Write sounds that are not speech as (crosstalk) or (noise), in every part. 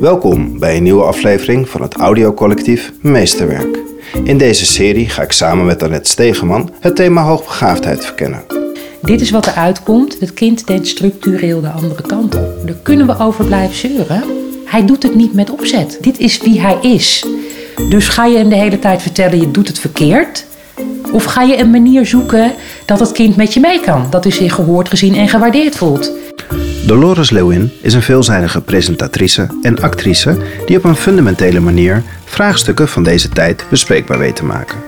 Welkom bij een nieuwe aflevering van het audiocollectief Meesterwerk. In deze serie ga ik samen met Annette Stegeman het thema hoogbegaafdheid verkennen. Dit is wat er uitkomt. Het kind denkt structureel de andere kant op. Daar kunnen we over blijven zeuren. Hij doet het niet met opzet. Dit is wie hij is. Dus ga je hem de hele tijd vertellen je doet het verkeerd? Of ga je een manier zoeken dat het kind met je mee kan? Dat hij zich gehoord, gezien en gewaardeerd voelt. Dolores Lewin is een veelzijdige presentatrice en actrice die op een fundamentele manier vraagstukken van deze tijd bespreekbaar weet te maken.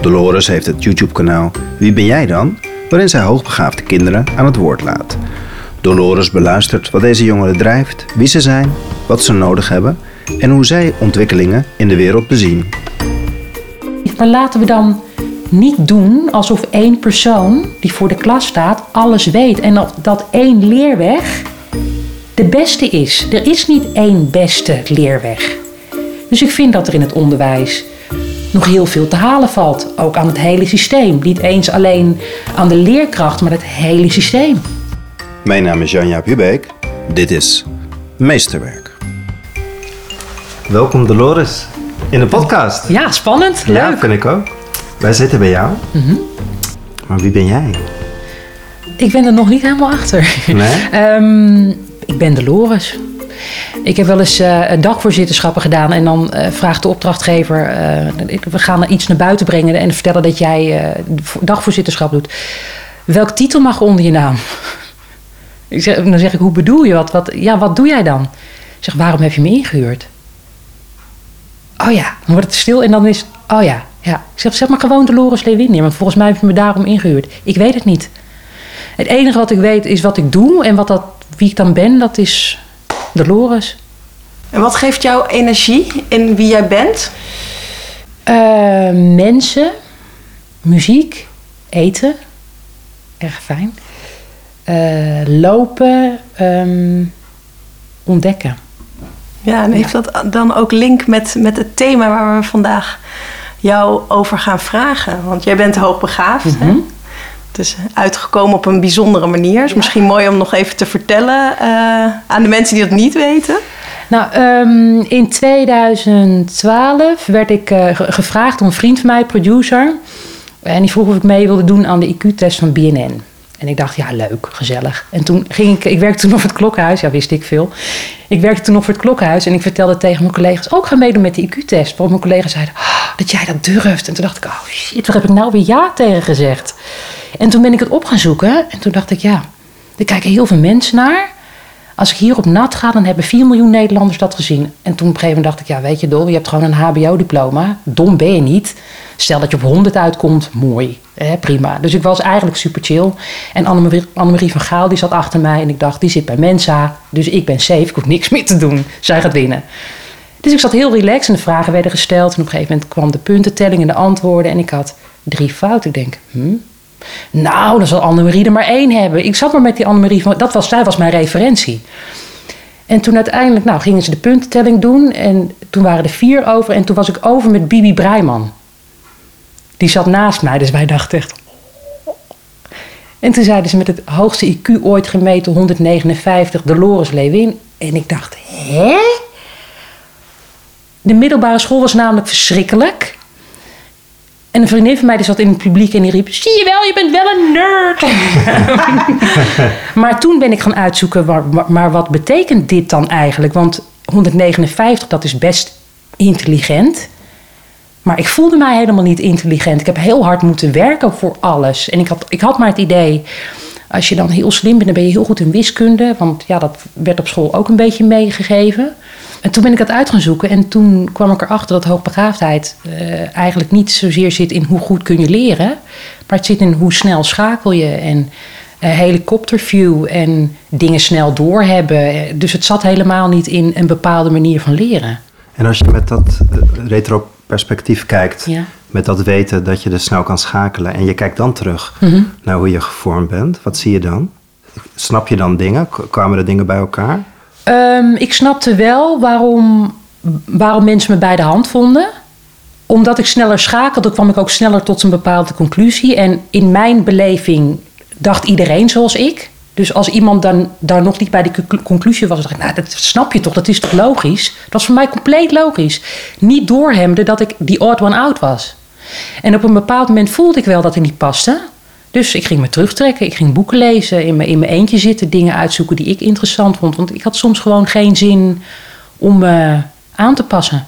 Dolores heeft het YouTube-kanaal Wie ben jij dan? waarin zij hoogbegaafde kinderen aan het woord laat. Dolores beluistert wat deze jongeren drijft, wie ze zijn, wat ze nodig hebben en hoe zij ontwikkelingen in de wereld bezien. Maar laten we dan niet doen alsof één persoon die voor de klas staat alles weet en dat, dat één leerweg de beste is. Er is niet één beste leerweg. Dus ik vind dat er in het onderwijs nog heel veel te halen valt. Ook aan het hele systeem. Niet eens alleen aan de leerkracht, maar het hele systeem. Mijn naam is Janja Hubeek. Dit is Meesterwerk. Welkom Dolores in de podcast. Ja, spannend. Leuk. Ja, vind ik ook. Wij zitten bij jou. Maar wie ben jij? Ik ben er nog niet helemaal achter. Nee? (laughs) Ehm, ik ben Dolores. Ik heb wel eens eh, dagvoorzitterschappen gedaan en dan eh, vraagt de opdrachtgever: eh, we gaan iets naar buiten brengen en vertellen dat jij dagvoorzitterschap doet. Welk titel mag onder je naam? Ik zeg, dan zeg ik: hoe bedoel je wat, wat? Ja, wat doe jij dan? Ik zeg: waarom heb je me ingehuurd? Oh ja, dan wordt het stil en dan is oh ja, ja. Ik zeg: zeg maar gewoon Dolores Lewin neer, want volgens mij heb je me daarom ingehuurd. Ik weet het niet. Het enige wat ik weet is wat ik doe en wat dat, wie ik dan ben, dat is Dolores. En wat geeft jou energie in wie jij bent? Eh, mensen, muziek, eten, erg fijn. Eh, lopen, ehm, ontdekken. Ja, en heeft dat dan ook link met, met het thema waar we vandaag jou over gaan vragen? Want jij bent hoogbegaafd. hè? Het is uitgekomen op een bijzondere manier. Het is misschien mooi om nog even te vertellen eh, aan de mensen die dat niet weten. Nou, ehm, in 2012 werd ik eh, ge- gevraagd door een vriend van mij, producer. En die vroeg of ik mee wilde doen aan de IQ-test van BNN. En ik dacht, ja, leuk, gezellig. En toen ging ik, ik werkte toen voor het klokhuis, ja, wist ik veel. Ik werkte toen voor het klokhuis en ik vertelde tegen mijn collega's, ook ga meedoen met de IQ-test. Waarop mijn collega's zeiden, "Ah, dat jij dat durft. En toen dacht ik, oh shit, waar heb ik nou weer ja tegen gezegd? En toen ben ik het op gaan zoeken en toen dacht ik, ja, er kijken heel veel mensen naar. Als ik hier op nat ga, dan hebben 4 miljoen Nederlanders dat gezien. En toen op een gegeven moment dacht ik, ja, weet je Dol, je hebt gewoon een HBO-diploma. Dom ben je niet. Stel dat je op 100 uitkomt, mooi, prima. Dus ik was eigenlijk super chill. En Annemarie, Annemarie van Gaal, die zat achter mij. En ik dacht, die zit bij Mensa, dus ik ben safe, ik hoef niks meer te doen. Zij gaat winnen. Dus ik zat heel relaxed en de vragen werden gesteld. En op een gegeven moment kwam de puntentelling en de antwoorden. En ik had drie fouten. Ik denk, hm, nou, dan zal Annemarie er maar één hebben. Ik zat maar met die Annemarie. Dat was, zij was mijn referentie. En toen uiteindelijk nou, gingen ze de puntentelling doen. En toen waren er vier over. En toen was ik over met Bibi Breiman. Die zat naast mij. Dus wij dachten echt... En toen zeiden ze met het hoogste IQ ooit gemeten, 159, Dolores Lewin. En ik dacht, hè? De middelbare school was namelijk verschrikkelijk. En een vriendin van mij die zat in het publiek en die riep... Zie je wel, je bent wel een nerd. (laughs) maar toen ben ik gaan uitzoeken... Maar- maar wat betekent dit dan eigenlijk? Want 159, dat is best intelligent. Maar ik voelde mij helemaal niet intelligent. Ik heb heel hard moeten werken voor alles. En ik had, ik had maar het idee... Als je dan heel slim bent, dan ben je heel goed in wiskunde. Want ja, dat werd op school ook een beetje meegegeven. En toen ben ik dat uit gaan zoeken. En toen kwam ik erachter dat hoogbegaafdheid eh, eigenlijk niet zozeer zit in hoe goed kun je leren. Maar het zit in hoe snel schakel je. En eh, helikopterview en dingen snel doorhebben. Eh, Dus het zat helemaal niet in een bepaalde manier van leren. En als je met dat eh, retro-perspectief kijkt, Ja. met dat weten dat je dus snel kan schakelen en je kijkt dan terug Mhm. naar hoe je gevormd bent, wat zie je dan? Snap je dan dingen? Kwamen er dingen bij elkaar? Ehm, ik snapte wel waarom, waarom mensen me bij de hand vonden. Omdat ik sneller schakelde, kwam ik ook sneller tot een bepaalde conclusie. En in mijn beleving dacht iedereen zoals ik. Dus als iemand dan daar nog niet bij conclu- conclusie was, dacht ik, nou, dat snap je toch, dat is toch logisch? Dat was voor mij compleet logisch. Niet doorhemde dat ik die odd one out was. En op een bepaald moment voelde ik wel dat ik niet paste. Dus ik ging me terugtrekken. Ik ging boeken lezen, in mijn, in mijn eentje zitten, dingen uitzoeken die ik interessant vond. Want ik had soms gewoon geen zin om me aan te passen.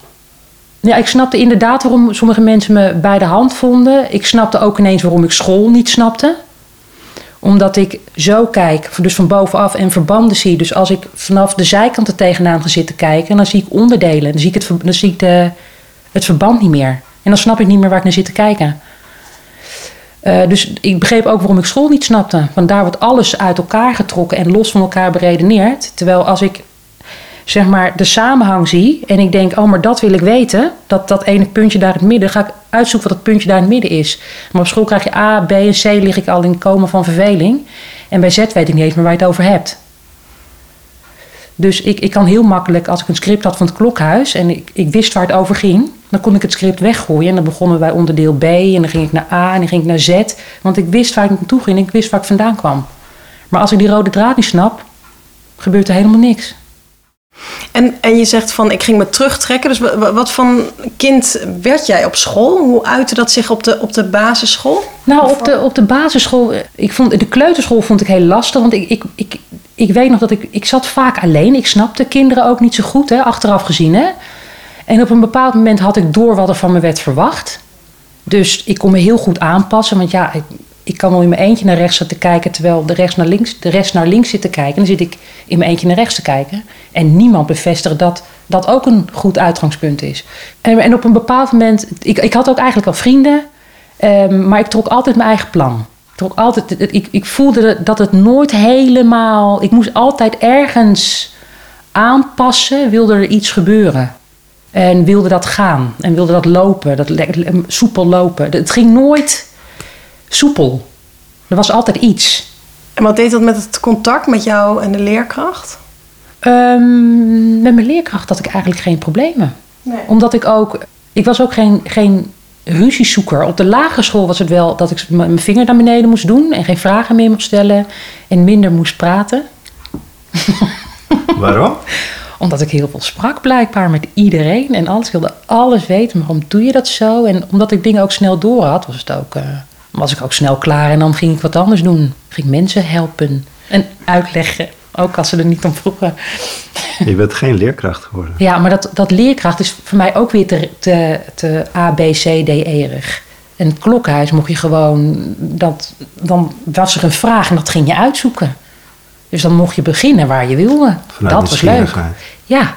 Ja, ik snapte inderdaad waarom sommige mensen me bij de hand vonden. Ik snapte ook ineens waarom ik school niet snapte omdat ik zo kijk, dus van bovenaf en verbanden zie. Dus als ik vanaf de zijkant er tegenaan ga zitten kijken, dan zie ik onderdelen. Dan zie ik het, dan zie ik het verband niet meer. En dan snap ik niet meer waar ik naar zit te kijken. Eh, dus ik begreep ook waarom ik school niet snapte. Want daar wordt alles uit elkaar getrokken en los van elkaar beredeneerd. Terwijl als ik zeg maar de samenhang zie en ik denk, oh, maar dat wil ik weten. Dat, dat ene puntje daar in het midden, ga ik uitzoeken wat dat puntje daar in het midden is. Maar op school krijg je A, B en C, lig ik al in komen van verveling. En bij Z weet ik niet eens meer waar je het over hebt. Dus ik, ik kan heel makkelijk, als ik een script had van het klokhuis en ik, ik wist waar het over ging, dan kon ik het script weggooien. En dan begonnen we bij onderdeel B en dan ging ik naar A en dan ging ik naar Z. Want ik wist waar ik naartoe ging en ik wist waar ik vandaan kwam. Maar als ik die rode draad niet snap, gebeurt er helemaal niks. En, en je zegt van, ik ging me terugtrekken. Dus wa- wa- wat voor kind werd jij op school? Hoe uitte dat zich op de, op de basisschool? Nou, op de, op de basisschool, eh, ik vond, de kleuterschool vond ik heel lastig. Want ik, ik, ik, ik weet nog dat ik, ik zat vaak alleen. Ik snapte kinderen ook niet zo goed, hè, achteraf gezien. Hè. En op een bepaald moment had ik door wat er van me werd verwacht. Dus ik kon me heel goed aanpassen. Want ja, ik kan wel in mijn eentje naar rechts zitten kijken... terwijl de, rechts naar links, de rest naar links zit te kijken. En dan zit ik in mijn eentje naar rechts te kijken. En niemand bevestigt dat dat ook een goed uitgangspunt is. En, en op een bepaald moment... Ik, ik had ook eigenlijk al vrienden... Ehm, maar ik trok altijd mijn eigen plan. Ik, trok altijd, ik, ik voelde dat het nooit helemaal. Ik moest altijd ergens aanpassen, wilde er iets gebeuren. En wilde dat gaan. En wilde dat lopen, dat soepel lopen. Het ging nooit soepel. Er was altijd iets. En wat deed dat met het contact met jou en de leerkracht? Ehm, met mijn leerkracht had ik eigenlijk geen problemen. Nee. Omdat ik ook... Ik was ook geen, geen ruziezoeker. Op de lagere school was het wel dat ik mijn vinger naar beneden moest doen... en geen vragen meer moest stellen en minder moest praten. Waarom? (laughs) Omdat ik heel veel sprak blijkbaar met iedereen en alles wilde alles weten. Maar waarom doe je dat zo? En omdat ik dingen ook snel door had, was, het ook, eh, was ik ook snel klaar. En dan ging ik wat anders doen. Ging mensen helpen en uitleggen. Ook als ze er niet om vroegen. Je bent geen leerkracht geworden. Ja, maar dat, dat leerkracht is voor mij ook weer te, te, te A, B, C, D, E-erig. En het klokhuis mocht je gewoon... Dat, dan was er een vraag en dat ging je uitzoeken. Dus dan mocht je beginnen waar je wilde. Vanuit dat was leuk. Ja.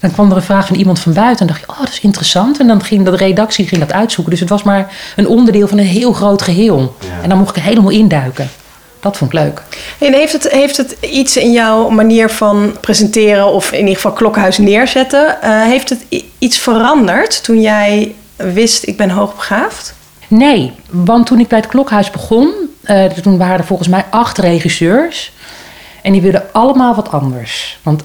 Dan kwam er een vraag van iemand van buiten en dacht je, oh, dat is interessant. En dan ging de redactie ging dat uitzoeken. Dus het was maar een onderdeel van een heel groot geheel. Ja. En dan mocht ik er helemaal induiken. Dat vond ik leuk. En heeft het, heeft het iets in jouw manier van presenteren of in ieder geval klokhuis neerzetten? eh, heeft het iets veranderd toen jij wist ik ben hoogbegaafd? Nee, want toen ik bij het klokhuis begon, eh, toen waren er volgens mij acht regisseurs. En die wilden allemaal wat anders. Want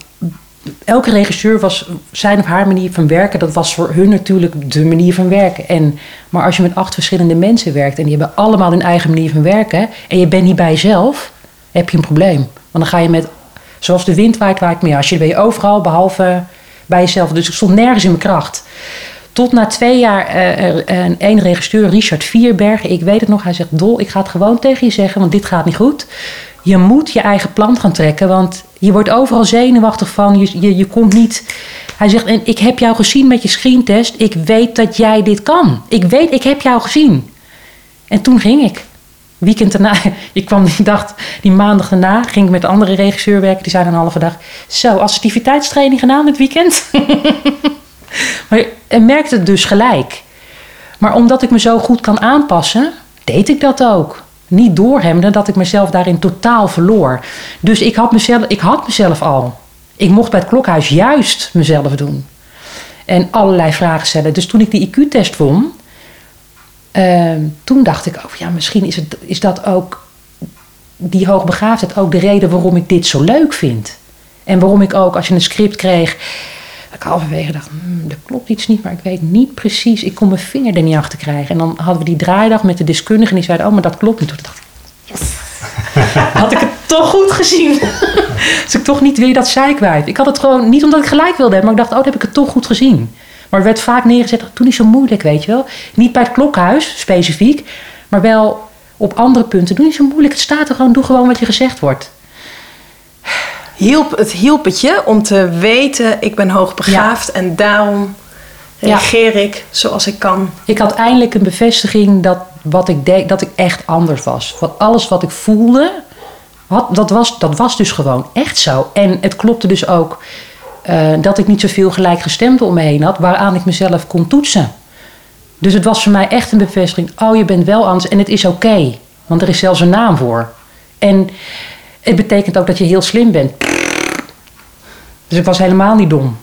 elke regisseur was zijn of haar manier van werken. Dat was voor hun natuurlijk de manier van werken. En, maar als je met acht verschillende mensen werkt en die hebben allemaal hun eigen manier van werken. En je bent niet bij jezelf, heb je een probleem. Want dan ga je met, zoals de wind waait, waait meer. Als je ben je overal, behalve bij jezelf. Dus ik stond nergens in mijn kracht. Tot na twee jaar eh, er- een één regisseur, Richard Vierberg, ik weet het nog, hij zegt: Dol, ik ga het gewoon tegen je zeggen, want dit gaat niet goed. Je moet je eigen plan gaan trekken, want je wordt overal zenuwachtig van. Je, je, je komt niet. Hij zegt: En ik heb jou gezien met je screentest. Ik weet dat jij dit kan. Ik weet, ik heb jou gezien. En toen ging ik. Weekend daarna, (laughs) ik kwam die dag, die maandag daarna, ging ik met de andere regisseur werken. Die zei een halve dag: Zo, assertiviteitstraining gedaan dit weekend? (laughs) Maar je merkte het dus gelijk. Maar omdat ik me zo goed kan aanpassen, deed ik dat ook. Niet doorhemmen dat ik mezelf daarin totaal verloor. Dus ik had mezelf, ik had mezelf al. Ik mocht bij het klokhuis juist mezelf doen. En allerlei vragen stellen. Dus toen ik die IQ-test won, eh, toen dacht ik, oh ja, misschien is, het, is dat ook, die hoogbegaafdheid ook de reden waarom ik dit zo leuk vind. En waarom ik ook, als je een script kreeg, ik halverwege dacht, hmm, er klopt iets niet, maar ik weet niet precies. Ik kon mijn vinger er niet achter krijgen. En dan hadden we die draaidag met de deskundigen en die zeiden, oh, maar dat klopt niet. Toen dacht ik, yes. (laughs) had ik het toch goed gezien. (laughs) dus ik toch niet weer dat zeikwijf. Ik had het gewoon, niet omdat ik gelijk wilde hebben, maar ik dacht, oh, dan heb ik het toch goed gezien. Maar er werd vaak neergezet, toen niet zo moeilijk, weet je wel. Niet bij het klokhuis, specifiek, maar wel op andere punten. Doe niet zo moeilijk, het staat er gewoon, doe gewoon wat je gezegd wordt. Hielp, het hielp het je om te weten, ik ben hoogbegaafd en daarom reageer ik zoals ik kan. Ik had eindelijk een bevestiging dat wat ik deed, dat ik echt anders was. Want alles wat ik voelde, had, dat, was, dat was dus gewoon echt zo. En het klopte dus ook uh, dat ik niet zoveel gelijkgestemden om me heen had, waaraan ik mezelf kon toetsen. Dus het was voor mij echt een bevestiging. Oh, je bent wel anders en het is oké. want er is zelfs een naam voor. En het betekent ook dat je heel slim bent. Dus ik was helemaal niet dom.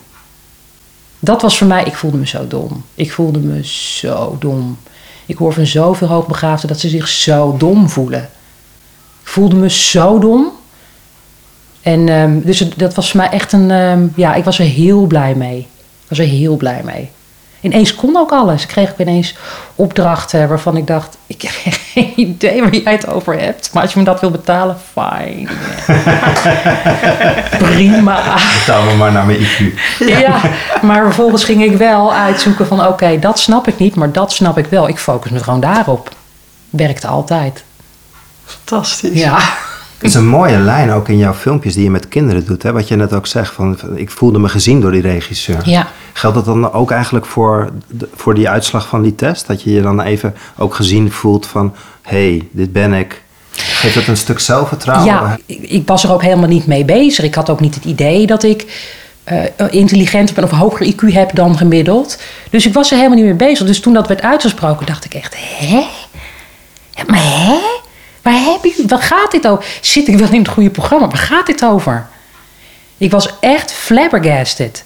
Dat was voor mij, ik voelde me zo dom. Ik voelde me zo dom. Ik hoor van zoveel hoogbegaafden dat ze zich zo dom voelen. Ik voelde me zo dom. En um, dus dat was voor mij echt een, um, ja, ik was er heel blij mee. Ik was er heel blij mee. Ineens kon ook alles. Ik kreeg ook ineens opdrachten waarvan ik dacht: ik heb geen (laughs) idee waar jij het over hebt. Maar als je me dat wil betalen, fijn. (laughs) Prima. Betaal me maar naar mijn IQ. Ja. maar vervolgens ging ik wel uitzoeken van: oké, dat snap ik niet, maar dat snap ik wel. Ik focus me gewoon daarop. Werkt altijd. Fantastisch. Ja. Het is een mooie lijn ook in jouw filmpjes die je met kinderen doet. Hè? Wat je net ook zegt, van, ik voelde me gezien door die regisseur. Ja. Geldt dat dan ook eigenlijk voor, voor die uitslag van die test? Dat je je dan even ook gezien voelt van... hé, hey, dit ben ik. Geeft dat een stuk zelfvertrouwen? Ja, ik, ik, was er ook helemaal niet mee bezig. Ik had ook niet het idee dat ik uh, intelligenter ben of hoger IQ heb dan gemiddeld. Dus ik was er helemaal niet mee bezig. Dus toen dat werd uitgesproken, dacht ik echt... hè? Maar hè? Waar, waar gaat dit over? Zit ik wel in het goede programma? Waar gaat dit over? Ik was echt flabbergasted.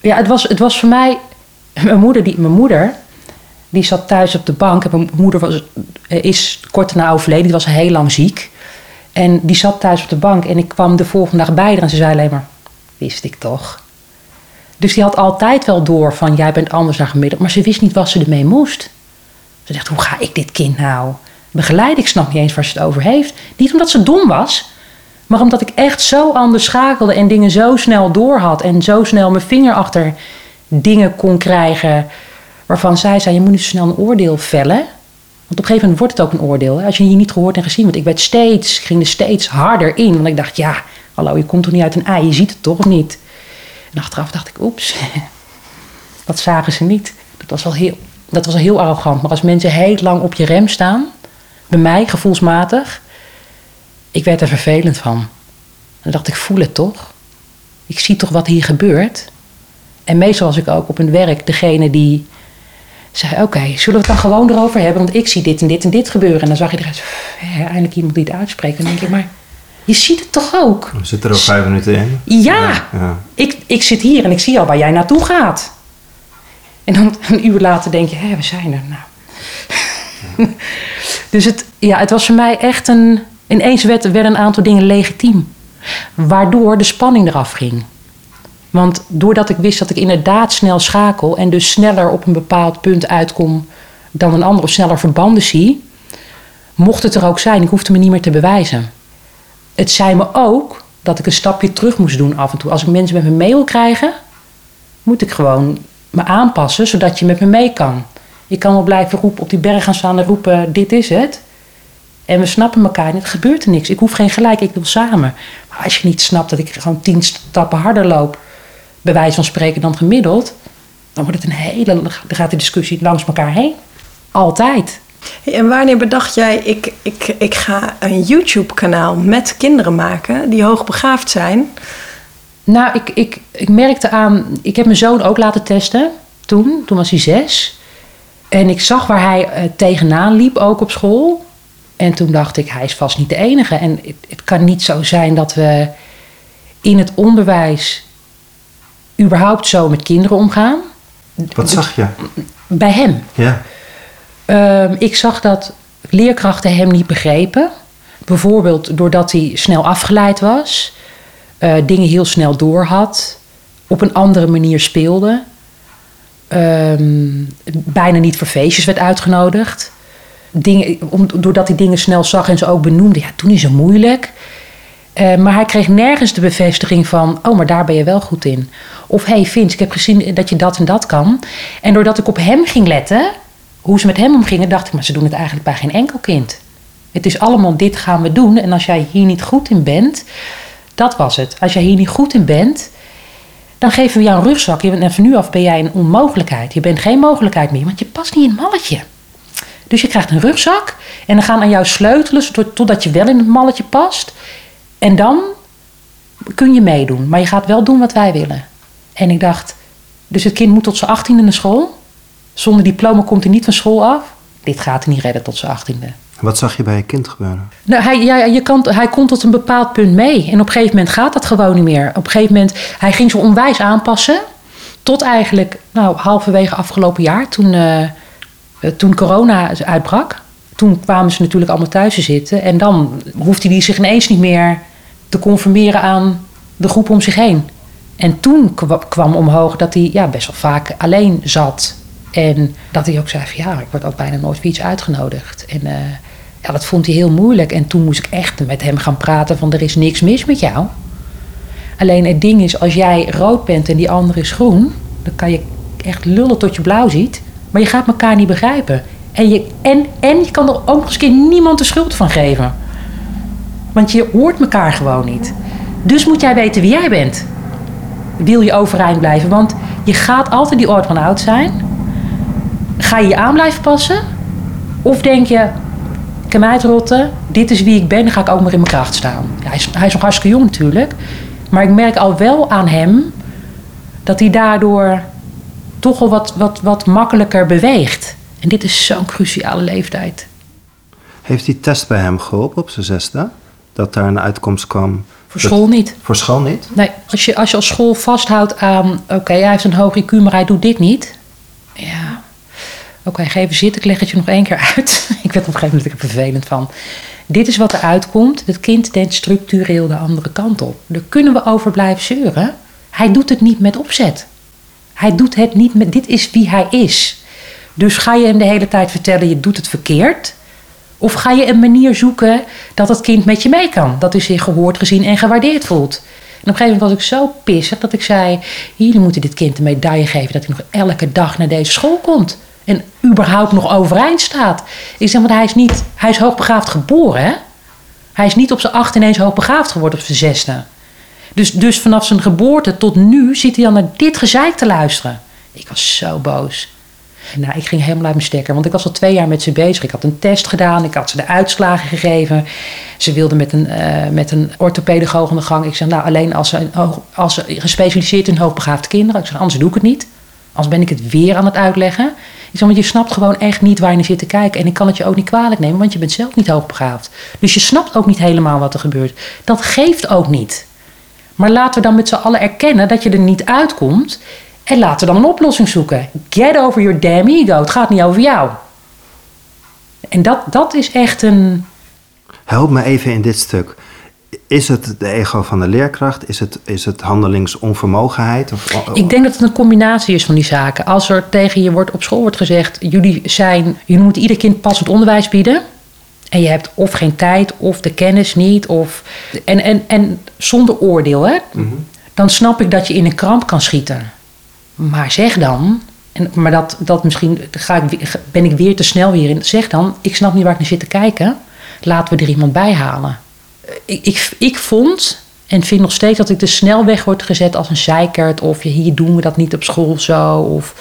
Ja, het was, het was voor mij... Mijn moeder, die, mijn moeder, die zat thuis op de bank. Mijn moeder was, is kort daarna overleden. Die was heel lang ziek. En die zat thuis op de bank. En ik kwam de volgende dag bij haar. En ze zei alleen maar... Wist ik toch. Dus die had altijd wel door van... Jij bent anders dan gemiddeld. Maar ze wist niet wat ze ermee moest. Ze dacht, hoe ga ik dit kind nou begeleid. Ik snap niet eens waar ze het over heeft. Niet omdat ze dom was, maar omdat ik echt zo anders schakelde en dingen zo snel door had en zo snel mijn vinger achter dingen kon krijgen waarvan zij zei: Je moet niet zo snel een oordeel vellen. Want op een gegeven moment wordt het ook een oordeel. Als je je niet gehoord en gezien wordt. Ik werd steeds, ging er steeds harder in. Want ik dacht, ja, hallo, je komt toch niet uit een ei, je ziet het toch niet? En achteraf dacht ik, oeps, (laughs) dat zagen ze niet. Dat was wel heel, dat was wel heel arrogant. Maar als mensen heel lang op je rem staan, bij mij, gevoelsmatig. Ik werd er vervelend van. Dan dacht ik, voel het toch? Ik zie toch wat hier gebeurt? En meestal was ik ook op een werk degene die zei: Oké, zullen we het dan gewoon erover hebben? Want ik zie dit en dit en dit gebeuren. En dan zag je eruit, eindelijk iemand die het uitspreekt. En dan denk ik, maar je ziet het toch ook? We zitten er al vijf minuten in. Ja, ja, Ik, ik zit hier en ik zie al waar jij naartoe gaat. En dan een uur later denk je: hé, we zijn er. Nou. (laughs) Dus het, ja, het was voor mij echt een. Ineens werden een aantal dingen legitiem. Waardoor de spanning eraf ging. Want doordat ik wist dat ik inderdaad snel schakel en dus sneller op een bepaald punt uitkom dan een ander of sneller verbanden zie, mocht het er ook zijn, ik hoefde me niet meer te bewijzen. Het zei me ook dat ik een stapje terug moest doen af en toe. Als ik mensen met me mee wil krijgen, moet ik gewoon me aanpassen zodat je met me mee kan. Je kan wel blijven roepen, op die berg gaan staan en roepen: dit is het. En we snappen elkaar niet. Er gebeurt er niks. Ik hoef geen gelijk, ik wil samen. Maar als je niet snapt dat ik gewoon tien stappen harder loop, bij wijze van spreken dan gemiddeld, dan wordt het een hele. Dan gaat de discussie langs elkaar heen. Altijd. en wanneer bedacht jij, ik, ik, ik ga een YouTube-kanaal met kinderen maken die hoogbegaafd zijn? Nou, ik, ik, ik merkte aan, ik heb mijn zoon ook laten testen toen, toen was hij zes. En ik zag waar hij uh, tegenaan liep, ook op school. En toen dacht ik, hij is vast niet de enige. En het, het, kan niet zo zijn dat we in het onderwijs überhaupt zo met kinderen omgaan. Wat zag je? Bij hem. Ja. Uh, ik zag dat leerkrachten hem niet begrepen. Bijvoorbeeld doordat hij snel afgeleid was, uh, dingen heel snel doorhad, op een andere manier speelde um, bijna niet voor feestjes werd uitgenodigd. Dingen, doordat hij dingen snel zag en ze ook benoemde, ja, toen is het moeilijk. Eh, maar hij kreeg nergens de bevestiging van, oh, maar daar ben je wel goed in. Of, hey Vince, ik heb gezien dat je dat en dat kan. En doordat ik op hem ging letten, hoe ze met hem omgingen, dacht ik, maar ze doen het eigenlijk bij geen enkel kind. Het is allemaal dit gaan we doen. En als jij hier niet goed in bent, dat was het. Als jij hier niet goed in bent, dan geven we jou een rugzak. En van nu af ben jij een onmogelijkheid. Je bent geen mogelijkheid meer, want je past niet in het malletje. Dus je krijgt een rugzak en dan gaan aan jou sleutelen totdat je wel in het malletje past. En dan kun je meedoen. Maar je gaat wel doen wat wij willen. En ik dacht, dus het kind moet tot zijn achttiende naar school. Zonder diploma komt hij niet van school af. Dit gaat hij niet redden tot zijn achttiende. Wat zag je bij je kind gebeuren? Nou, hij, ja, je kan, hij komt tot een bepaald punt mee. En op een gegeven moment gaat dat gewoon niet meer. Op een gegeven moment, hij ging zich onwijs aanpassen. Tot eigenlijk, nou, halverwege afgelopen jaar, toen, uh, toen corona uitbrak. Toen kwamen ze natuurlijk allemaal thuis te zitten. En dan hoefde hij zich ineens niet meer te conformeren aan de groep om zich heen. En toen kwam omhoog dat hij ja, best wel vaak alleen zat. En dat hij ook zei van ja, ik word ook bijna nooit voor iets uitgenodigd. En uh, ja, dat vond hij heel moeilijk. En toen moest ik echt met hem gaan praten van er is niks mis met jou. Alleen het ding is, als jij rood bent en die andere is groen... dan kan je echt lullen tot je blauw ziet. Maar je gaat elkaar niet begrijpen. En je, en, en je kan er ook nog eens keer niemand de schuld van geven. Want je hoort elkaar gewoon niet. Dus moet jij weten wie jij bent. Wil je overeind blijven? Want je gaat altijd die oud van oud zijn. Ga je je aan blijven passen? Of denk je, ik heb mij rotten, dit is wie ik ben, dan ga ik ook maar in mijn kracht staan. Ja, hij, is, hij is nog hartstikke jong natuurlijk. Maar ik merk al wel aan hem dat hij daardoor toch wel wat, wat, wat makkelijker beweegt. En dit is zo'n cruciale leeftijd. Heeft die test bij hem geholpen op zijn zesde? Dat daar een uitkomst kwam? Voor school niet. Voor school niet? Nee, als je als, je als school vasthoudt aan... oké, hij heeft een hoog IQ, maar hij doet dit niet. Ja, oké, geef zitten, ik leg het je nog één keer uit. (laughs) ik werd op een gegeven moment er vervelend van. Dit is wat er uitkomt. Het kind denkt structureel de andere kant op. Daar kunnen we over blijven zeuren. Hij doet het niet met opzet. Hij doet het niet met... Dit is wie hij is. Dus ga je hem de hele tijd vertellen, je doet het verkeerd... Of ga je een manier zoeken dat het kind met je mee kan? Dat hij zich gehoord, gezien en gewaardeerd voelt. En op een gegeven moment was ik zo pissig dat ik zei: Jullie moeten dit kind een medaille geven dat hij nog elke dag naar deze school komt. En überhaupt nog overeind staat. Ik zeg, want hij is niet, hij is hoogbegaafd geboren, hè? Hij is niet op zijn acht ineens hoogbegaafd geworden op zijn zesde. Dus, dus vanaf zijn geboorte tot nu zit hij dan naar dit gezeik te luisteren. Ik was zo boos. Nou, ik ging helemaal uit mijn stekker, want ik was al twee jaar met ze bezig. Ik had een test gedaan, ik had ze de uitslagen gegeven. Ze wilden met een, uh, met een orthopedagoog aan de gang. Ik zei, nou, alleen als ze, als ze gespecialiseerd in hoogbegaafde kinderen. Ik zeg, anders doe ik het niet. Anders ben ik het weer aan het uitleggen. Zeg, want je snapt gewoon echt niet waar je naar zit te kijken. En ik kan het je ook niet kwalijk nemen, want je bent zelf niet hoogbegaafd. Dus je snapt ook niet helemaal wat er gebeurt. Dat geeft ook niet. Maar laten we dan met z'n allen erkennen dat je er niet uitkomt. En laten we dan een oplossing zoeken. Get over your damn ego. Het gaat niet over jou. En dat, dat is echt een. Help me even in dit stuk. Is het de ego van de leerkracht? Is het, is het handelingsonvermogenheid? Of, Ik denk dat het een combinatie is van die zaken. Als er tegen je wordt, op school wordt gezegd: jullie zijn, jullie moeten ieder kind passend onderwijs bieden. En je hebt of geen tijd, of de kennis niet, of. En, en, en zonder oordeel, hè? Mhm. Dan snap ik dat je in een kramp kan schieten. Maar zeg dan, en, maar dat, dat misschien ga ik, ben ik weer te snel weer in. Zeg dan, ik snap niet waar ik naar zit te kijken. Laten we er iemand bij halen. Ik, ik, ik vond en vind nog steeds dat ik te snel weg word gezet als een zeikert. Of hier doen we dat niet op school zo. Of,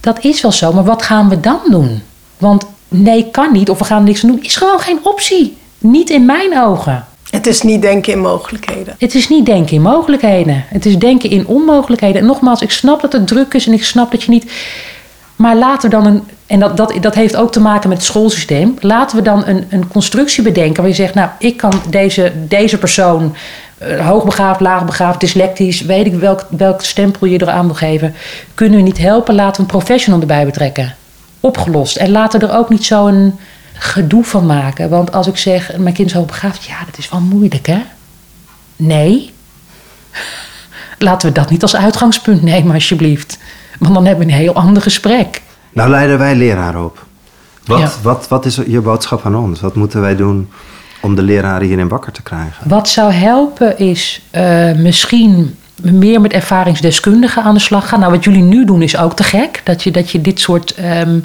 dat is wel zo, maar wat gaan we dan doen? Want nee, kan niet. Of we gaan niks doen. Is gewoon geen optie. Niet in mijn ogen. Het is niet denken in mogelijkheden. Het is niet denken in mogelijkheden. Het is denken in onmogelijkheden. En nogmaals, ik snap dat het druk is en ik snap dat je niet. Maar laten we dan een. En dat, dat, dat heeft ook te maken met het schoolsysteem. Laten we dan een, een constructie bedenken waar je zegt: Nou, ik kan deze, deze persoon. Uh, hoogbegaafd, laagbegaafd, dyslectisch, weet ik welk, welk stempel je eraan wil geven. Kunnen we niet helpen? Laten we een professional erbij betrekken. Opgelost. En laten we er ook niet zo'n gedoe van maken. Want als ik zeg, mijn kind is hoogbegaafd, ja, dat is wel moeilijk, hè? Nee. (laughs) Laten we dat niet als uitgangspunt nemen, alsjeblieft. Want dan hebben we een heel ander gesprek. Nou leiden wij leraar op. Wat, wat, wat is je boodschap aan ons? Wat moeten wij doen Om de leraren hierin wakker te krijgen. Wat zou helpen is uh, misschien meer met ervaringsdeskundigen aan de slag gaan. Nou, wat jullie nu doen is ook te gek. Dat je, dat je dit soort um,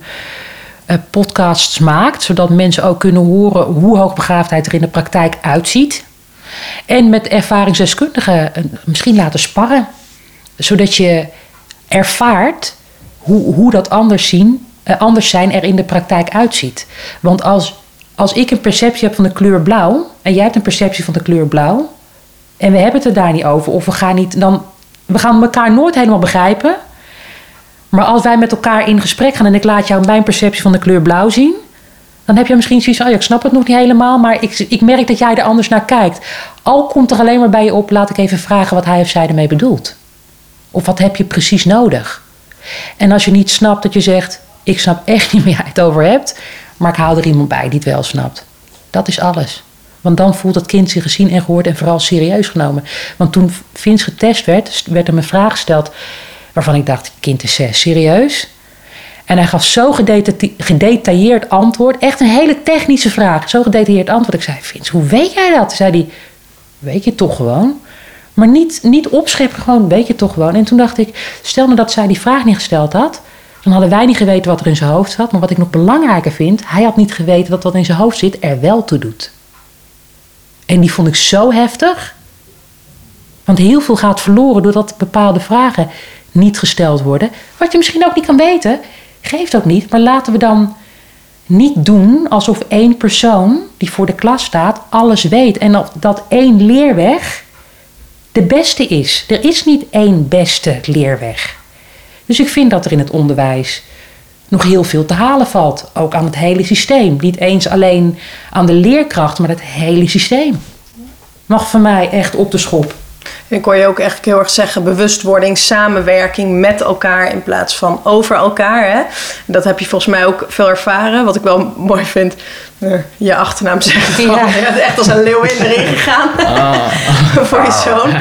uh, podcasts maakt, zodat mensen ook kunnen horen hoe hoogbegaafdheid er in de praktijk uitziet. En met ervaringsdeskundigen uh, misschien laten sparren, zodat je ervaart hoe, hoe dat anders, zien, uh, anders zijn er in de praktijk uitziet. Want als, als ik een perceptie heb van de kleur blauw en jij hebt een perceptie van de kleur blauw, en we hebben het er daar niet over, of we gaan niet, dan we gaan elkaar nooit helemaal begrijpen. Maar als wij met elkaar in gesprek gaan en ik laat jou mijn perceptie van de kleur blauw zien, dan heb je misschien zoiets van, oh ja, ik snap het nog niet helemaal, maar ik, ik merk dat jij er anders naar kijkt. Al komt er alleen maar bij je op, laat ik even vragen wat hij of zij ermee bedoelt. Of wat heb je precies nodig? En als je niet snapt dat je zegt, ik snap echt niet waar jij het over hebt, maar ik haal er iemand bij die het wel snapt. Dat is alles. Want dan voelt het kind zich gezien en gehoord en vooral serieus genomen. Want toen Vince getest werd, werd hem een vraag gesteld waarvan ik dacht, kind is serieus? En hij gaf zo gedetailleerd antwoord, echt een hele technische vraag, zo gedetailleerd antwoord. Ik zei, Vince, hoe weet jij dat? Zei hij, weet je toch gewoon? Maar niet, niet opscheppen, gewoon weet je toch gewoon. En toen dacht ik, stel nou dat zij die vraag niet gesteld had, dan hadden wij niet geweten wat er in zijn hoofd zat. Maar wat ik nog belangrijker vind, hij had niet geweten dat wat in zijn hoofd zit er wel toe doet. En die vond ik zo heftig. Want heel veel gaat verloren doordat bepaalde vragen niet gesteld worden. Wat je misschien ook niet kan weten, geeft ook niet. Maar laten we dan niet doen alsof één persoon die voor de klas staat alles weet. En dat één leerweg de beste is. Er is niet één beste leerweg. Dus ik vind dat er in het onderwijs nog heel veel te halen valt. Ook aan het hele systeem. Niet eens alleen aan de leerkracht, maar het hele systeem. Mag van mij echt op de schop. Ik hoor je ook echt heel erg zeggen: bewustwording, samenwerking met elkaar in plaats van over elkaar. Hè? Dat heb je volgens mij ook veel ervaren. Wat ik wel (laughs) mooi vind, eh, je achternaam zeggen. Ja. (laughs) Je bent echt als een leeuw in erin gegaan ah. (laughs) voor je zoon.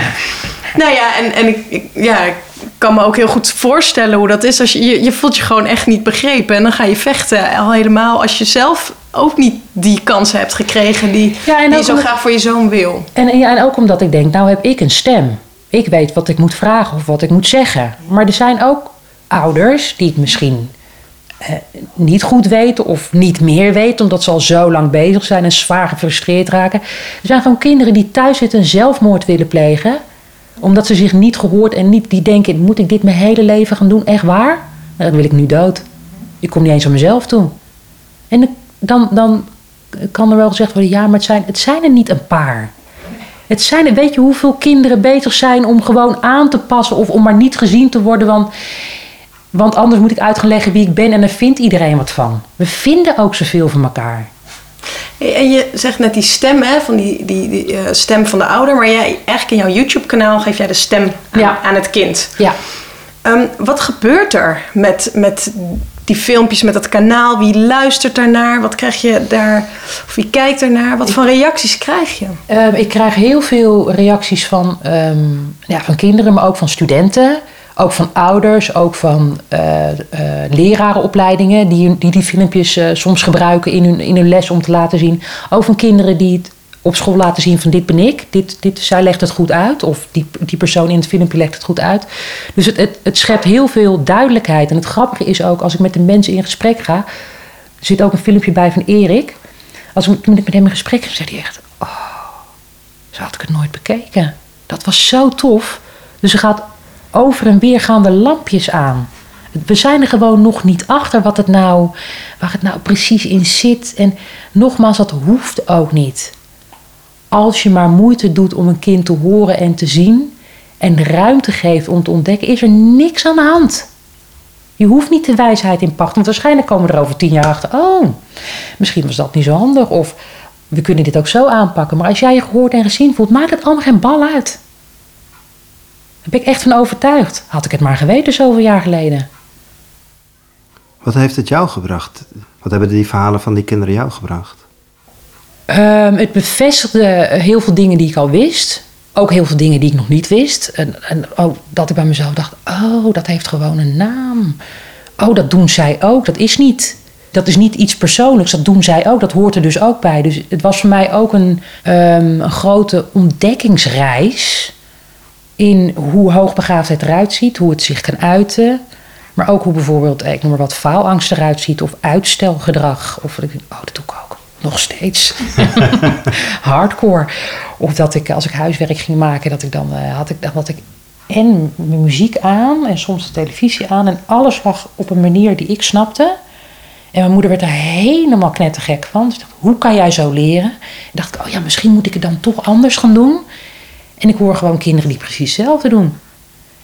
Nou ja, en, en ik, ik, ja, ik kan me ook heel goed voorstellen hoe dat is. Als je, je, je voelt je gewoon echt niet begrepen. En dan ga je vechten. Al helemaal als je zelf ook niet die kans hebt gekregen die, die je zo graag voor je zoon wil. En, ja, en ook omdat ik denk, nou heb ik een stem. Ik weet wat ik moet vragen of wat ik moet zeggen. Maar er zijn ook ouders die het misschien eh, niet goed weten of niet meer weten, omdat ze al zo lang bezig zijn en zwaar gefrustreerd raken. Er zijn gewoon kinderen die thuis zitten en zelfmoord willen plegen omdat ze zich niet gehoord en niet die denken: moet ik dit mijn hele leven gaan doen? Echt waar? Nou, dan wil ik nu dood. Ik kom niet eens aan mezelf toe. En dan, dan kan er wel gezegd worden: ja, maar het zijn, het zijn er niet een paar. Het zijn, weet je hoeveel kinderen bezig zijn om gewoon aan te passen of om maar niet gezien te worden? Want, want anders moet ik uit gaan leggen wie ik ben en dan vindt iedereen wat van. We vinden ook zoveel van elkaar. En je zegt net die stem, hè, van die, die, die uh, stem van de ouder. Maar jij, eigenlijk in jouw YouTube-kanaal geef jij de stem aan, ja. aan het kind. Ja. Um, wat gebeurt er met, met die filmpjes, met dat kanaal? Wie luistert daarnaar? Wat krijg je daar? Of wie kijkt ernaar? Wat voor reacties krijg je? Um, ik krijg heel veel reacties van, um, ja, van kinderen, maar ook van studenten. Ook van ouders, ook van uh, uh, lerarenopleidingen die, die die filmpjes uh, soms gebruiken in hun, in hun les om te laten zien. Ook van kinderen die het op school laten zien van dit ben ik, dit, dit, zij legt het goed uit. Of die, die persoon in het filmpje legt het goed uit. Dus het, het, het schept heel veel duidelijkheid. En het grappige is ook, als ik met de mensen in gesprek ga... Er zit ook een filmpje bij van Erik. Als ik met hem in gesprek ga, zegt hij echt... Oh, zo had ik het nooit bekeken. Dat was zo tof. Dus ze gaat over en weer gaan de lampjes aan. We zijn er gewoon nog niet achter wat het nou, waar het nou precies in zit. En nogmaals, dat hoeft ook niet. Als je maar moeite doet om een kind te horen en te zien en ruimte geeft om te ontdekken, is er niks aan de hand. Je hoeft niet de wijsheid in pacht, want waarschijnlijk komen er over tien jaar achter. Oh, misschien was dat niet zo handig. Of we kunnen dit ook zo aanpakken. Maar als jij je gehoord en gezien voelt, maakt het allemaal geen bal uit. Daar ben ik echt van overtuigd. Had ik het maar geweten zoveel jaar geleden. Wat heeft het jou gebracht? Wat hebben die verhalen van die kinderen jou gebracht? Um, het bevestigde heel veel dingen die ik al wist. Ook heel veel dingen die ik nog niet wist. En, en ook dat ik bij mezelf dacht: oh, dat heeft gewoon een naam. Oh, dat doen zij ook. Dat is niet dat is niet iets persoonlijks, dat doen zij ook, dat hoort er dus ook bij. Dus het was voor mij ook een, ehm, een grote ontdekkingsreis in hoe hoogbegaafdheid eruit ziet, hoe het zich kan uiten. Maar ook hoe bijvoorbeeld, ik noem maar wat, faalangst eruit ziet of uitstelgedrag. Of, oh, dat doe ik ook nog steeds. (laughs) Hardcore. Of dat ik, als ik huiswerk ging maken, dat ik dan uh, had ik, had ik en mijn muziek aan en soms de televisie aan. En alles lag op een manier die ik snapte. En mijn moeder werd er helemaal knettergek van. Dacht, hoe kan jij zo leren? En dacht ik, oh ja, misschien moet ik het dan toch anders gaan doen. En ik hoor gewoon kinderen die precies hetzelfde doen.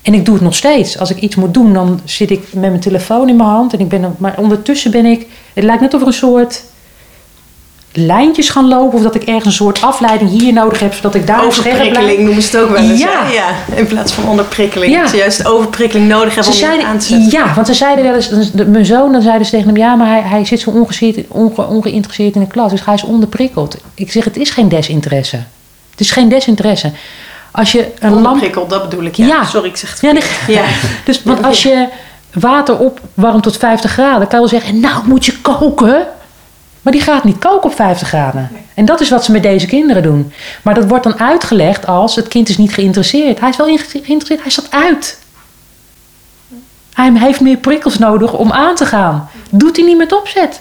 En ik doe het nog steeds. Als ik iets moet doen, dan zit ik met mijn telefoon in mijn hand. En ik ben, maar ondertussen ben ik. Het lijkt net of er een soort lijntjes gaan lopen. Of dat ik ergens een soort afleiding hier nodig heb, zodat ik daar Overprikkeling noemen ze het ook wel eens. Ja. ja. In plaats van onderprikkeling. Ja. Ze juist overprikkeling nodig hebben om zeiden, aan te zetten. Ja, want ze zeiden wel eens, mijn zoon, dan zeiden ze tegen hem, ja, maar hij, hij zit zo onge, ongeïnteresseerd in de klas. Dus hij is onderprikkeld. Ik zeg, het is geen desinteresse. Het is geen desinteresse. Als je een lamp... dat bedoel ik. Ja. Sorry, ik zeg het. Ja, nee. (laughs) ja. (laughs) dus want als je water opwarmt tot 50 graden, kan je wel zeggen, nou moet je koken. Maar die gaat niet koken op 50 graden. En dat is wat ze met deze kinderen doen. Maar dat wordt dan uitgelegd als het kind is niet geïnteresseerd. Hij is wel geïnteresseerd, hij zat uit. Hij heeft meer prikkels nodig om aan te gaan. Doet hij niet met opzet.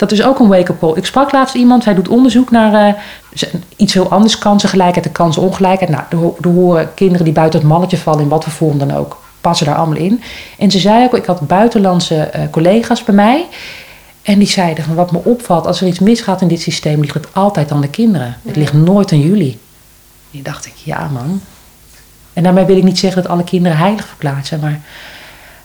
Dat is ook een wake-up call. Ik sprak laatst iemand, zij doet onderzoek naar uh, iets heel anders. Kansengelijkheid en kansenongelijkheid. Nou, er, horen kinderen die buiten het mannetje vallen, in wat voor vorm dan ook, passen daar allemaal in. En ze zei ook, ik had buitenlandse uh, collega's bij mij. En die zeiden van wat me opvalt, als er iets misgaat in dit systeem, ligt het altijd aan de kinderen. Het ligt nooit aan jullie. En dacht ik, ja man. En daarmee wil ik niet zeggen dat alle kinderen heilig verklaard zijn, maar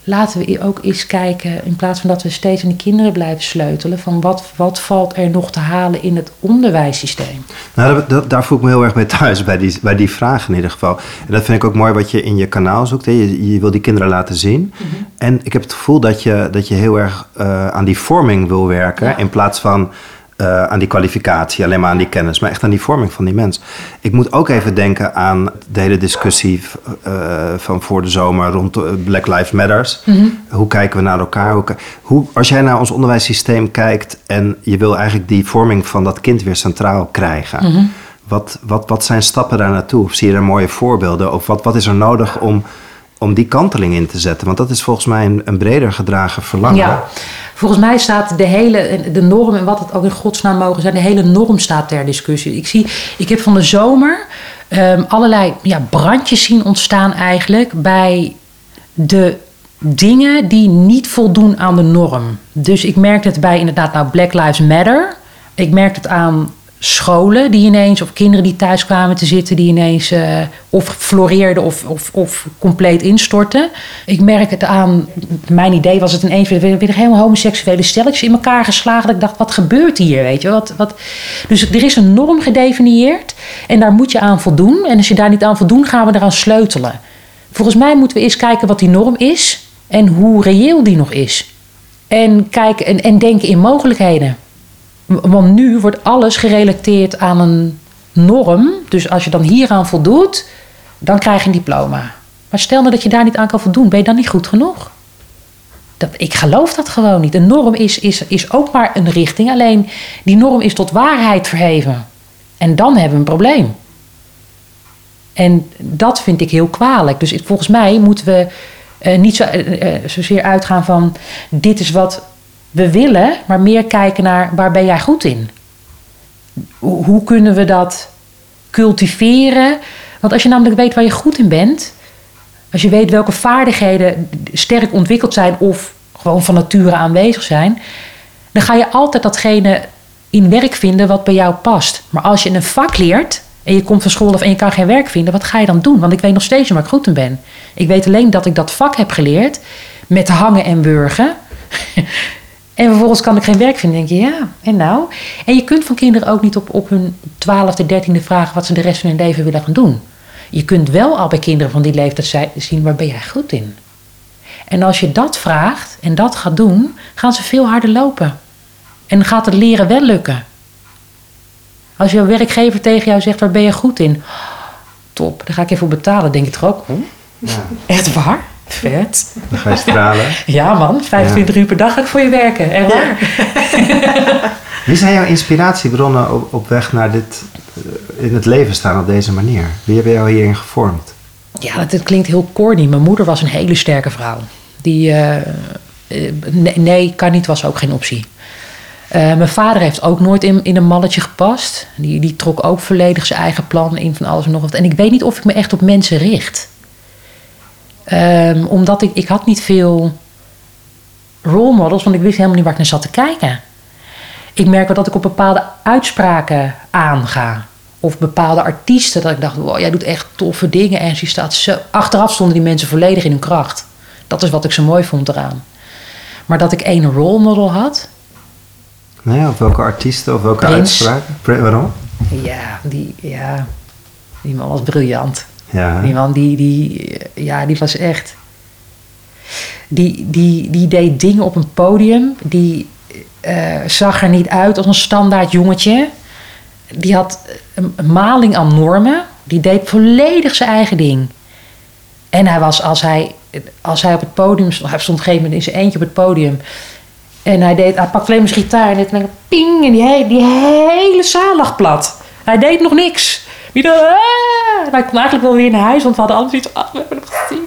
laten we ook eens kijken, in plaats van dat we steeds aan die kinderen blijven sleutelen, van wat, wat valt er nog te halen in het onderwijssysteem? Nou, dat, daar voel ik me heel erg bij thuis, bij die, bij die vragen in ieder geval. En dat vind ik ook mooi wat je in je kanaal zoekt. Hè. Je, je wil die kinderen laten zien. Mhm. En ik heb het gevoel dat je, dat je heel erg uh, aan die vorming wil werken, in plaats van uh, aan die kwalificatie, alleen maar aan die kennis, maar echt aan die vorming van die mens. Ik moet ook even denken aan de hele discussie uh, van voor de zomer rond Black Lives Matters. Mm -hmm. Hoe kijken we naar elkaar? Hoe, hoe, als jij naar ons onderwijssysteem kijkt en je wil eigenlijk die vorming van dat kind weer centraal krijgen. Mm -hmm. wat, wat, wat zijn stappen daar naartoe? Of zie je er mooie voorbeelden? Of wat, wat is er nodig om, om die kanteling in te zetten? Want dat is volgens mij een, een breder gedragen verlangen. Ja. Volgens mij staat de hele, de norm en wat het ook in godsnaam mogen zijn, de hele norm staat ter discussie. Ik, zie, ik heb van de zomer um, allerlei ja, brandjes zien ontstaan eigenlijk bij de dingen die niet voldoen aan de norm. Dus ik merk het bij inderdaad nou Black Lives Matter. Ik merk het aan scholen die ineens, of kinderen die thuis kwamen te zitten, die ineens uh, of floreerden of, of, of compleet instortten. Ik merk het aan, mijn idee was het ineens weer, helemaal homoseksuele stelletjes in elkaar geslagen. Dat ik dacht, wat gebeurt hier? Weet je? Wat, wat... Dus er is een norm gedefinieerd en daar moet je aan voldoen. En als je daar niet aan voldoen, gaan we eraan sleutelen. Volgens mij moeten we eens kijken wat die norm is en hoe reëel die nog is. En kijken en, en denken in mogelijkheden. Want nu wordt alles gerelateerd aan een norm. Dus als je dan hieraan voldoet, dan krijg je een diploma. Maar stel nou dat je daar niet aan kan voldoen, ben je dan niet goed genoeg? Dat, ik geloof dat gewoon niet. Een norm is, is, is ook maar een richting. Alleen die norm is tot waarheid verheven. En dan hebben we een probleem. En dat vind ik heel kwalijk. Dus volgens mij moeten we uh, niet zo, uh, zozeer uitgaan van dit is wat we willen, maar meer kijken naar waar ben jij goed in? Hoe kunnen we dat cultiveren? Want als je namelijk weet waar je goed in bent, als je weet welke vaardigheden sterk ontwikkeld zijn of gewoon van nature aanwezig zijn, dan ga je altijd datgene in werk vinden wat bij jou past. Maar als je een vak leert en je komt van school af en je kan geen werk vinden, wat ga je dan doen? Want ik weet nog steeds waar ik goed in ben. Ik weet alleen dat ik dat vak heb geleerd met hangen en burgen. (laughs) En vervolgens kan ik geen werk vinden. denk je, ja, en nou? En je kunt van kinderen ook niet op, op hun twaalfde, dertiende vragen wat ze de rest van hun leven willen gaan doen. Je kunt wel al bij kinderen van die leeftijd zien waar ben jij goed in. En als je dat vraagt en dat gaat doen, gaan ze veel harder lopen. En gaat het leren wel lukken. Als je werkgever tegen jou zegt, waar ben je goed in? Top, daar ga ik even voor betalen. Denk je toch ook, hm? ja. echt waar? Vet. Dan ga je stralen. (laughs) Ja man, 25 uur per dag ga ik voor je werken. Echt waar. (laughs) Wie zijn jouw inspiratiebronnen op, op weg naar dit eh, in het leven staan op deze manier? Wie hebben jou hierin gevormd? Ja, dat, het klinkt heel corny. Mijn moeder was een hele sterke vrouw. Die, eh, eh, nee, nee, kan niet, was ook geen optie. Eh, mijn vader heeft ook nooit in, in een malletje gepast. Die, die trok ook volledig zijn eigen plan in van alles en nog wat. En ik weet niet of ik me echt op mensen richt. Ehm, omdat ik, ik had niet veel role models, want ik wist helemaal niet waar ik naar zat te kijken. Ik merk wel dat ik op bepaalde uitspraken aanga. Of bepaalde artiesten, dat ik dacht, wow, jij doet echt toffe dingen. En je staat zo... Achteraf stonden die mensen volledig in hun kracht. Dat is wat ik zo mooi vond eraan. Maar dat ik één role model had, Nee, of welke artiesten of welke Prins. uitspraken? Waarom? ja, die, ja, die man was briljant. Ja. Die man, die, die, ja, die was echt... Die, die, die deed dingen op een podium. Die eh, zag er niet uit als een standaard jongetje. Die had een, maling aan normen. Die deed volledig zijn eigen ding. En hij was, als hij, als hij op het podium stond... Hij stond op een gegeven moment in zijn eentje op het podium... En hij, deed, hij pakte alleen gitaar en dan ping. En die, die hele zaal lag plat. Hij deed nog niks. Dacht, "Ah." Hij kon eigenlijk wel weer naar huis, want we hadden anders iets. Ah, we hebben hem gezien.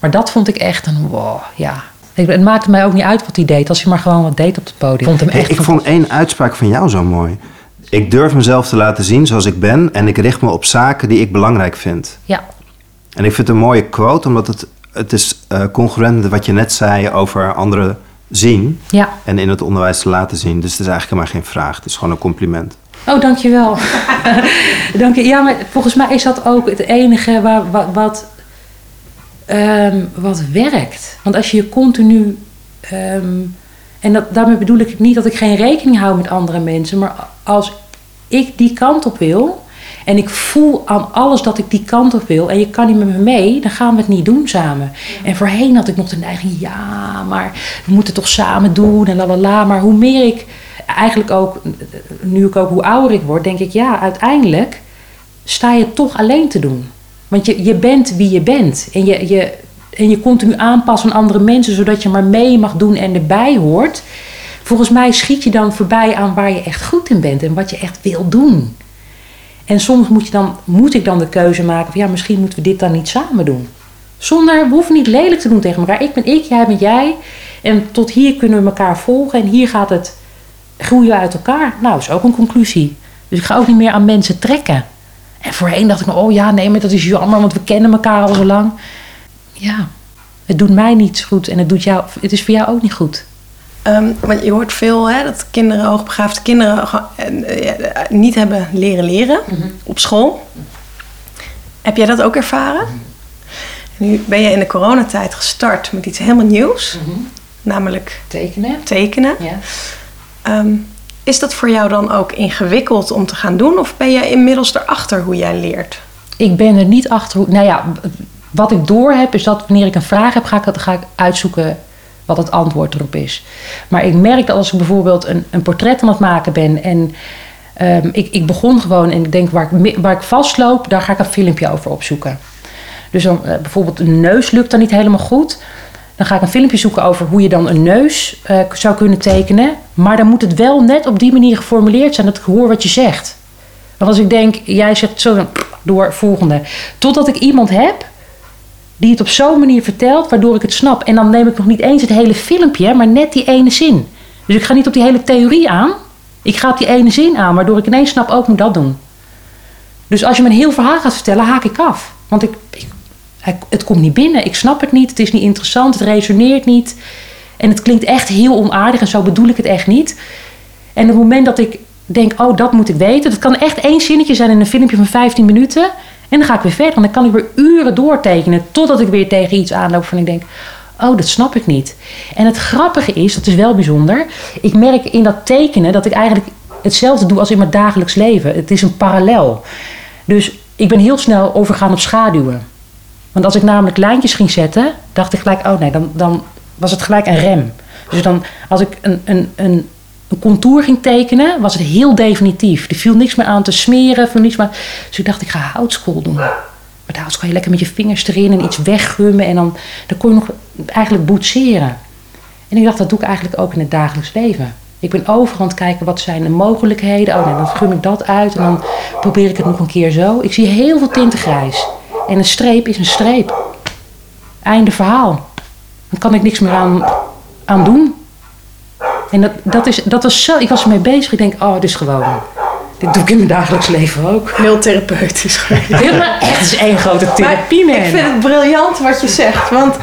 Maar dat vond ik echt een wow, ja. Ik- Het maakte mij ook niet uit wat hij deed, als hij maar gewoon wat deed op het podium. Ik vond hem Hey, echt ik vond één uitspraak van jou zo mooi. Ik durf mezelf te laten zien zoals ik ben en ik richt me op zaken die ik belangrijk vind. Ja, En ik vind het een mooie quote, omdat het, het is eh, congruent met wat je net zei over anderen zien ja. en in het onderwijs te laten zien. Dus het is eigenlijk helemaal geen vraag, het is gewoon een compliment. Oh, dankjewel. (laughs) Dank je. Ja, maar volgens mij is dat ook het enige waar, wat, wat, ehm, wat werkt. Want als je je continu. ehm, en dat, daarmee bedoel ik niet dat ik geen rekening hou met andere mensen. Maar als ik die kant op wil. En ik voel aan alles dat ik die kant op wil. En je kan niet met me mee. Dan gaan we het niet doen samen. En voorheen had ik nog de neiging. Ja, maar we moeten het toch samen doen. En la la la. Maar hoe meer ik eigenlijk ook. Nu ik ook hoe ouder ik word. Denk ik ja, uiteindelijk sta je toch alleen te doen. Want je, je bent wie je bent. En je, je, en je continu aanpassen aan andere mensen, zodat je maar mee mag doen en erbij hoort. Volgens mij schiet je dan voorbij aan waar je echt goed in bent en wat je echt wil doen. En soms moet, je dan, moet ik dan de keuze maken van ja, misschien moeten we dit dan niet samen doen. Zonder, we hoeven niet lelijk te doen tegen elkaar. Ik ben ik, jij bent jij. En tot hier kunnen we elkaar volgen. En hier gaat het groeien uit elkaar. Nou, is ook een conclusie. Dus ik ga ook niet meer aan mensen trekken. En voorheen dacht ik, nog, oh ja, nee, maar dat is jammer, want we kennen elkaar al zo lang. Ja, het doet mij niet goed en het, doet jou, het is voor jou ook niet goed. Ehm, want je hoort veel hè, dat kinderen, hoogbegaafde kinderen, eh, eh, niet hebben leren leren op school. Heb jij dat ook ervaren? Nu ben je in de coronatijd gestart met iets helemaal nieuws, namelijk Tekenen? tekenen. Ja. Ehm, is dat voor jou dan ook ingewikkeld om te gaan doen? Of ben je inmiddels erachter hoe jij leert? Ik ben er niet achter. hoe- Nou ja, wat ik door heb is dat wanneer ik een vraag heb, ga ik, ga ik uitzoeken wat het antwoord erop is. Maar ik merk dat als ik bijvoorbeeld een, een portret aan het maken ben en ehm, ik, ik begon gewoon en ik denk waar ik, waar ik vastloop, daar ga ik een filmpje over opzoeken. Dus dan, eh, bijvoorbeeld een neus lukt dan niet helemaal goed. Dan ga ik een filmpje zoeken over hoe je dan een neus eh, zou kunnen tekenen. Maar dan moet het wel net op die manier geformuleerd zijn dat ik hoor wat je zegt. Want als ik denk, jij zegt zo, dan door volgende. Totdat ik iemand heb die het op zo'n manier vertelt, waardoor ik het snap. En dan neem ik nog niet eens het hele filmpje, maar net die ene zin. Dus ik ga niet op die hele theorie aan. Ik ga op die ene zin aan, waardoor ik ineens snap, ook moet dat doen. Dus als je me een heel verhaal gaat vertellen, haak ik af. Want ik, het komt niet binnen, ik snap het niet, het is niet interessant, het resoneert niet. En het klinkt echt heel onaardig en zo bedoel ik het echt niet. En op het moment dat ik denk, oh, dat moet ik weten. Dat kan echt één zinnetje zijn in een filmpje van 15 minuten. En dan ga ik weer verder. En dan kan ik weer uren doortekenen. Totdat ik weer tegen iets aanloop van ik denk, oh, dat snap ik niet. En het grappige is, dat is wel bijzonder. Ik merk in dat tekenen dat ik eigenlijk hetzelfde doe als in mijn dagelijks leven. Het is een parallel. Dus ik ben heel snel overgaan op schaduwen. Want als ik namelijk lijntjes ging zetten, dacht ik gelijk, oh nee, dan, dan was het gelijk een rem. Dus dan, als ik een, een, een, contour ging tekenen, was het heel definitief. Er viel niks meer aan te smeren, viel niks meer. Dus ik dacht, ik ga houtskool doen. Maar daar kon je lekker met je vingers erin en iets weggummen. En dan, dan kon je nog eigenlijk boetseren. En ik dacht, dat doe ik eigenlijk ook in het dagelijks leven. Ik ben overal aan het kijken, wat zijn de mogelijkheden? Oh nee, dan gum ik dat uit en dan probeer ik het nog een keer zo. Ik zie heel veel tinten grijs. En een streep is een streep. Einde verhaal. Dan kan ik niks meer aan, aan doen. En dat, dat, is, dat was zo, ik was ermee bezig. Ik denk, oh, dit is gewoon. Dit doe ik in mijn dagelijks leven ook. Heel therapeutisch. (laughs) Echt, het is één grote therapie, man. Ik vind het briljant wat je zegt. Want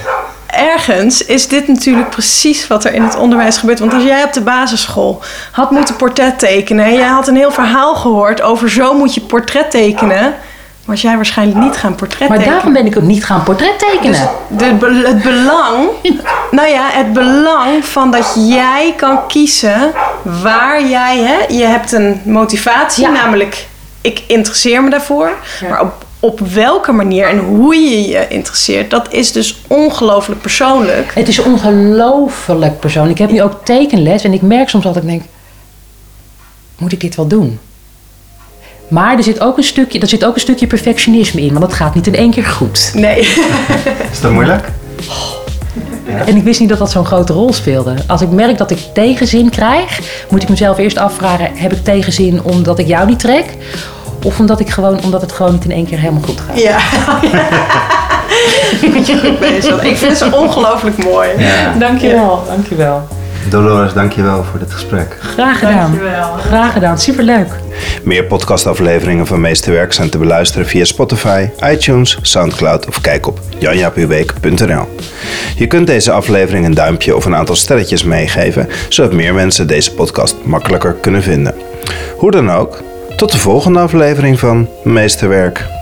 ergens is dit natuurlijk precies wat er in het onderwijs gebeurt. Want als jij op de basisschool had moeten portret tekenen... en jij had een heel verhaal gehoord over zo moet je portret tekenen... was jij waarschijnlijk niet gaan portret Maar daarom ben ik ook niet gaan portret tekenen. Dus de, het belang, (laughs) nou ja, het belang van dat jij kan kiezen waar jij, hè, je hebt een motivatie, Ja. namelijk ik interesseer me daarvoor, Ja. maar op, op welke manier en hoe je je interesseert, dat is dus ongelooflijk persoonlijk. Het is ongelooflijk persoonlijk. Ik heb nu ook tekenles en ik merk soms dat ik denk... Moet ik dit wel doen? Maar er zit, ook een stukje, er zit ook een stukje perfectionisme in. Want dat gaat niet in één keer goed. Nee. (laughs) Is dat moeilijk? En ik wist niet dat dat zo'n grote rol speelde. Als ik merk dat ik tegenzin krijg... moet ik mezelf eerst afvragen... heb ik tegenzin omdat ik jou niet trek? Of omdat, ik gewoon, omdat het gewoon niet in één keer helemaal goed gaat? Ja. Moet je goed bezig. Ik vind het ongelooflijk mooi. Dankjewel. Dankjewel. Dolores, dankjewel voor dit gesprek. Graag gedaan. Dankjewel. Graag gedaan. Superleuk. Meer podcastafleveringen van Meesterwerk zijn te beluisteren via Spotify, iTunes, Soundcloud of kijk op janjapubeek.nl. Je kunt deze aflevering een duimpje of een aantal sterretjes meegeven, zodat meer mensen deze podcast makkelijker kunnen vinden. Hoe dan ook, tot de volgende aflevering van Meesterwerk.